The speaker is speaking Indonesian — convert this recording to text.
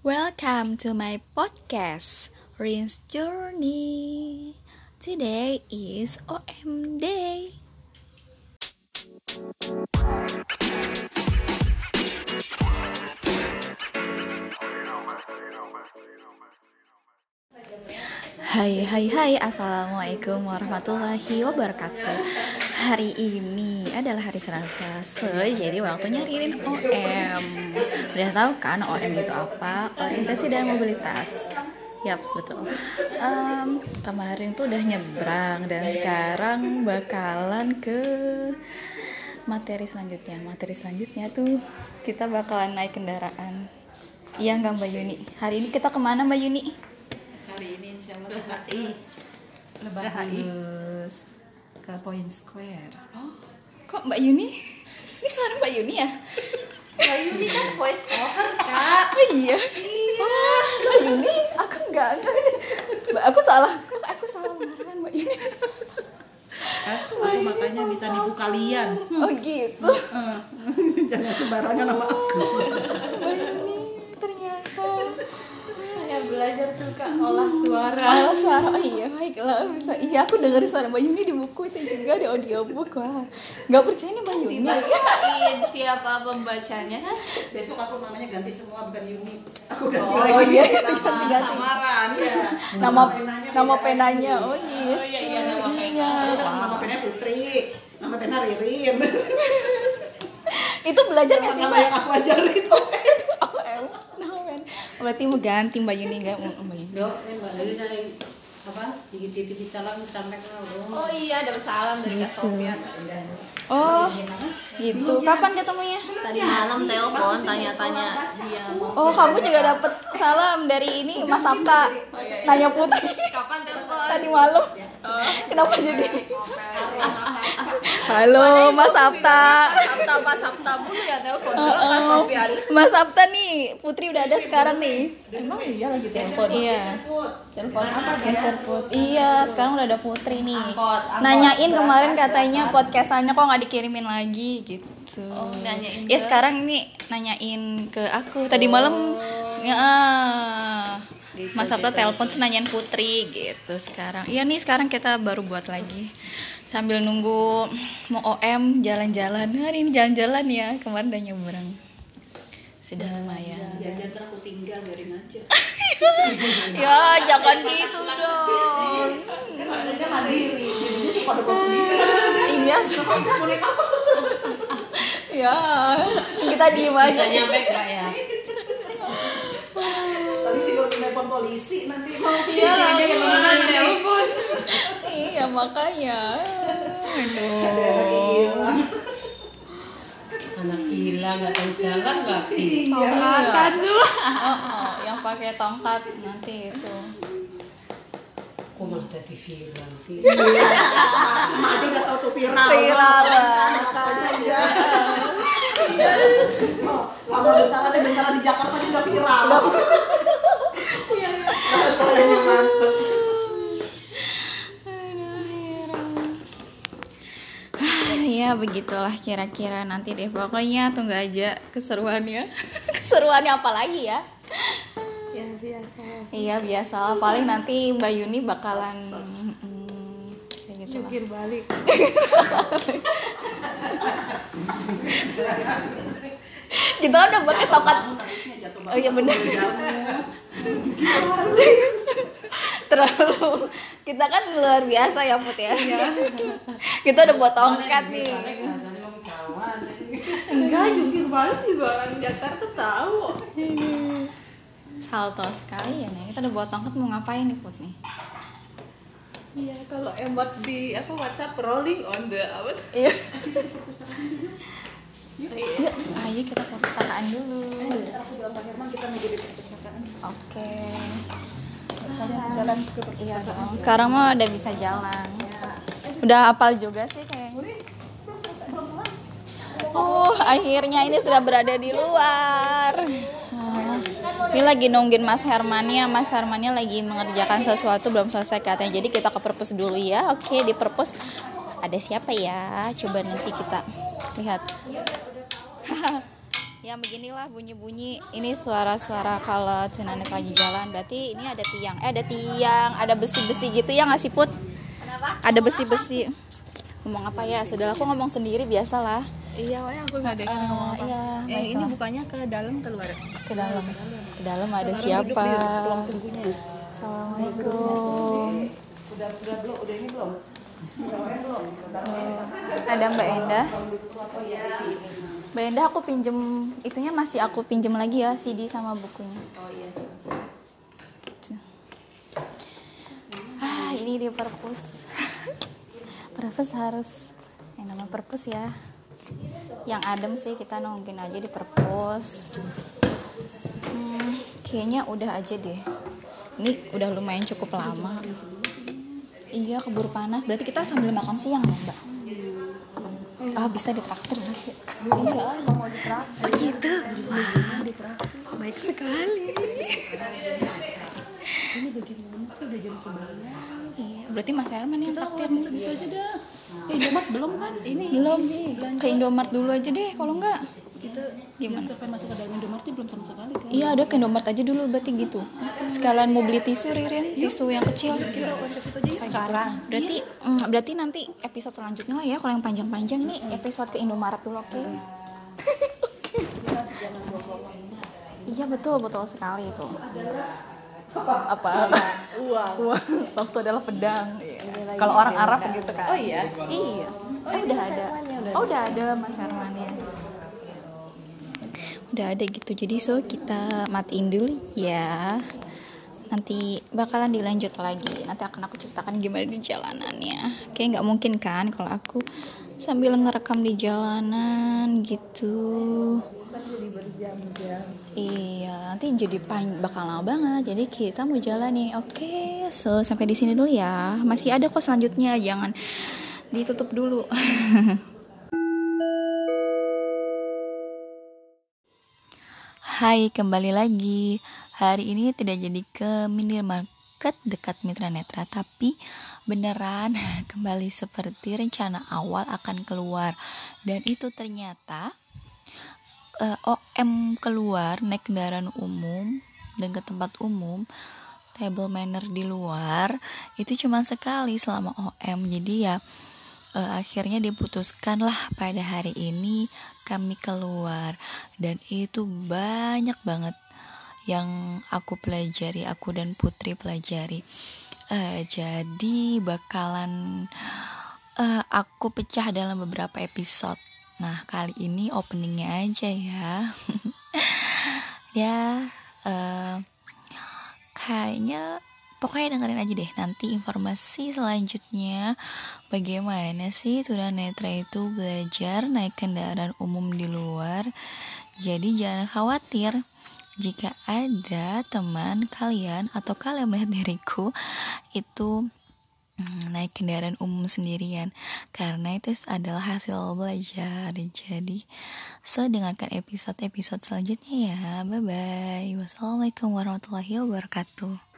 Welcome to my podcast, Rin's Journey. Today is OM Day. Hai hai hai Assalamualaikum warahmatullahi wabarakatuh Hari ini adalah hari Selasa. So jadi waktunya ririn OM Udah tahu kan OM itu apa? Orientasi dan mobilitas. Yaps betul. Um, Kemarin tuh udah nyebrang Dan sekarang bakalan ke materi selanjutnya. Materi selanjutnya tuh kita bakalan naik kendaraan. Iya nggak Mbak Yuni? Hari ini kita ke mana Mbak Yuni? hari ini insya Allah ke HI lebah halus ke Point Square Oh, kok Mbak Yuni? Ini suara Mbak Yuni ya? Mbak Yuni kan voice over kak Oh iya. Oh, Mbak Yuni, aku enggak, enggak. Mbak, aku salah. Kok aku salah marahan Mbak Yuni? aku, aku makanya bisa nipu kalian Oh gitu. jangan sembarangan sama aku Mbak Yuni, ternyata. ya belajar tuh kak. Olah suara. Malah suara, oh iya baiklah. Bisa. Iya aku dengerin suara Mbak Yuni di buku itu juga di audiobook. Wah. Nggak percaya nih Mbak Yuni. Dibacain siapa pembacanya. Besok aku namanya ganti semua bukan Yuni. Aku ganti Oh, lagi. iya, nama ganti-ganti. samaran. Ya Nama penanya. nama penanya, oh gitu. oh iya iya nama Iya. nama pena Putri. Nama pena Ririn. Itu belajar nggak sih Mbak? yang aku ajarin Oh em, nah, men. Berarti mau ganti Mbak Yuni nggak mau Mbak Yuni? Dok, Mbak Lili dari apa? Titip salam disampaikan Oh iya, ada salam dari Kak Gitu. Sofian. Oh, gitu. Kapan ketemunya? Tadi malam telepon tanya-tanya dia Oh, kamu juga dapet salam dari ini Mas Sabta. Nanya Putri. Kapan telepon? Tadi malam. Kenapa jadi? Halo, Mas Sabta. Sabta Pak Sabta mulu ya telepon Oh, Sofian. Mas Sabta nih, Putri udah ada sekarang nih. Emang iya lagi telepon. Iya. Telepon apa? Geser Put. Iya, sekarang udah ada Putri nih. Angkot, angkot. Nanyain kemarin katanya podcastannya kok nggak dikirimin lagi gitu. Oh, nanyain Ya sekarang nih nanyain ke aku. Tadi malam ya ah, Mas Sabta telepon terus nanyain Putri gitu sekarang. Iya nih sekarang kita baru buat lagi. Sambil nunggu mau OM jalan-jalan. Hari ini jalan-jalan ya. Kemarin udah nyebrang. Sudah lumayan. Jajan aku tinggal dari aja. Ya, jangan gitu dong. Adanya mandiri, jadinya suka depan sendiri. Iya, ya. Kita diem aja. Nyampe nggak ya? Tadi tinggal telepon polisi nanti mau Iya, telepon. Iya, makanya. Ada anak hilang. Anak hilang nggak tahu jalan nggak? Iya. Tongkatan tuh. Oh, oh, yang pakai tongkat nanti itu. Kok malah jadi viral sih? Mak aja udah tahu tuh viral. Viral Makanya Oh, lama bentar ada bentar di Jakarta aja udah viral. Iya, Rasanya mantep. Aduh, heran. Ya begitulah kira-kira nanti deh. Pokoknya tunggu aja keseruannya. Keseruannya apa lagi ya? Ya biasa. iya biasa. Paling nanti Mbak Yuni bakalan mm, kayak gitu lah. Jungkir balik. kita udah pakai tongkat oh iya bener. Terlalu kita kan luar biasa ya Put ya kita udah buat tongkat nih. Enggak, jungkir balik juga orang Jakarta tahu. salto sekali ya nih kita udah buat tongkat mau ngapain nih Put nih Iya, kalau emot di apa WhatsApp rolling on the apa? iya Yuk, ayo kita perpustakaan dulu. Aku bilang Pak Herman kita mau jadi perpustakaan. Oke. Jalan ke Iya dong. Sekarang mah udah bisa jalan. Udah hafal juga sih kayaknya. Uh, akhirnya ini sudah berada di luar. Nah, ini lagi nungguin Mas Hermannya. Mas Hermannya lagi mengerjakan sesuatu belum selesai katanya. Jadi kita ke perpus dulu ya. Oke, di perpus ada siapa ya? Coba nanti kita lihat. yang beginilah bunyi-bunyi. Ini suara-suara kalau Cunanet lagi jalan berarti ini ada tiang. Eh ada tiang ada besi-besi gitu ya nggak sih put? Ada besi-besi. Ngomong apa ya? Sudah aku ngomong sendiri biasalah. Iya, wah aku nggak dengar Ah, ngomong apa. iya, Eh, ini bukannya ke dalam keluar. ke dalam. Ke dalam. Ada siapa? assalamualaikum. Udah udah belum, udah ini belum? Ada Mbak Enda Mbak Enda aku pinjem itunya masih aku pinjem lagi ya CD sama bukunya. Oh iya. ah ini dia perpus. Perpus harus yang nama perpus ya. Yang adem sih kita nongkin aja di perpus. Hmm, kayaknya udah aja deh. Ini udah lumayan cukup lama. Iya keburu panas. Berarti kita sambil makan siang ya mbak ah bisa ditraktir berarti iya mau ditraktir gitu Wah, baik sekali Ini bagaimana sih udah jam sebelas? iya berarti mas Herman yang traktir nih Segitu aja dah. Eh, Indomaret belum kan? Ini belum ke Indomaret dulu aja deh kalau enggak kita Gimana? sampai masuk ke dalam Indomaretnya belum sama sekali kan? Iya ada ke Indomaret aja dulu berarti gitu. Sekalian mau beli tisu Ririn? Tisu yang kecil. Sekarang. Berarti mm, berarti nanti episode selanjutnya lah ya Kalau yang panjang-panjang nih episode ke Indomaret dulu oke? Oke. Iya betul betul sekali itu. Apa? Uang. Uang. Waktu adalah pedang. Kalau orang Arab gitu kan. Oh iya? Iya. Oh udah ada. Oh udah ada Mas Hermannya udah ada gitu. Jadi so kita matiin dulu ya. Nanti bakalan dilanjut lagi. Nanti akan aku ceritakan gimana di jalanannya. Kayak nggak mungkin kan kalau aku sambil ngerekam di jalanan gitu. Iya nanti jadi pan bakal lama banget. Jadi kita mau jalan nih oke so sampai di sini dulu ya. Masih ada kok selanjutnya. Jangan ditutup dulu Hai, kembali lagi. Hari ini tidak jadi ke minimarket dekat Mitra Netra, tapi beneran kembali seperti rencana awal akan keluar. Dan itu ternyata eh, OM keluar naik kendaraan umum dan ke tempat umum table manner di luar itu cuma sekali selama OM jadi ya eh, akhirnya diputuskan lah pada hari ini kami keluar. Dan itu banyak banget yang aku pelajari aku dan Putri pelajari. Eh, jadi bakalan eh, aku pecah dalam beberapa episode. Nah kali ini openingnya aja ya. Ya eh, kayaknya pokoknya dengerin aja deh nanti informasi selanjutnya. Bagaimana sih tunanetra itu belajar naik kendaraan umum di luar? Jadi jangan khawatir. Jika ada teman kalian atau kalian melihat diriku itu mm, naik kendaraan umum sendirian. Karena itu adalah hasil belajar. Jadi so episode-episode selanjutnya ya. Bye bye wassalamualaikum warahmatullahi wabarakatuh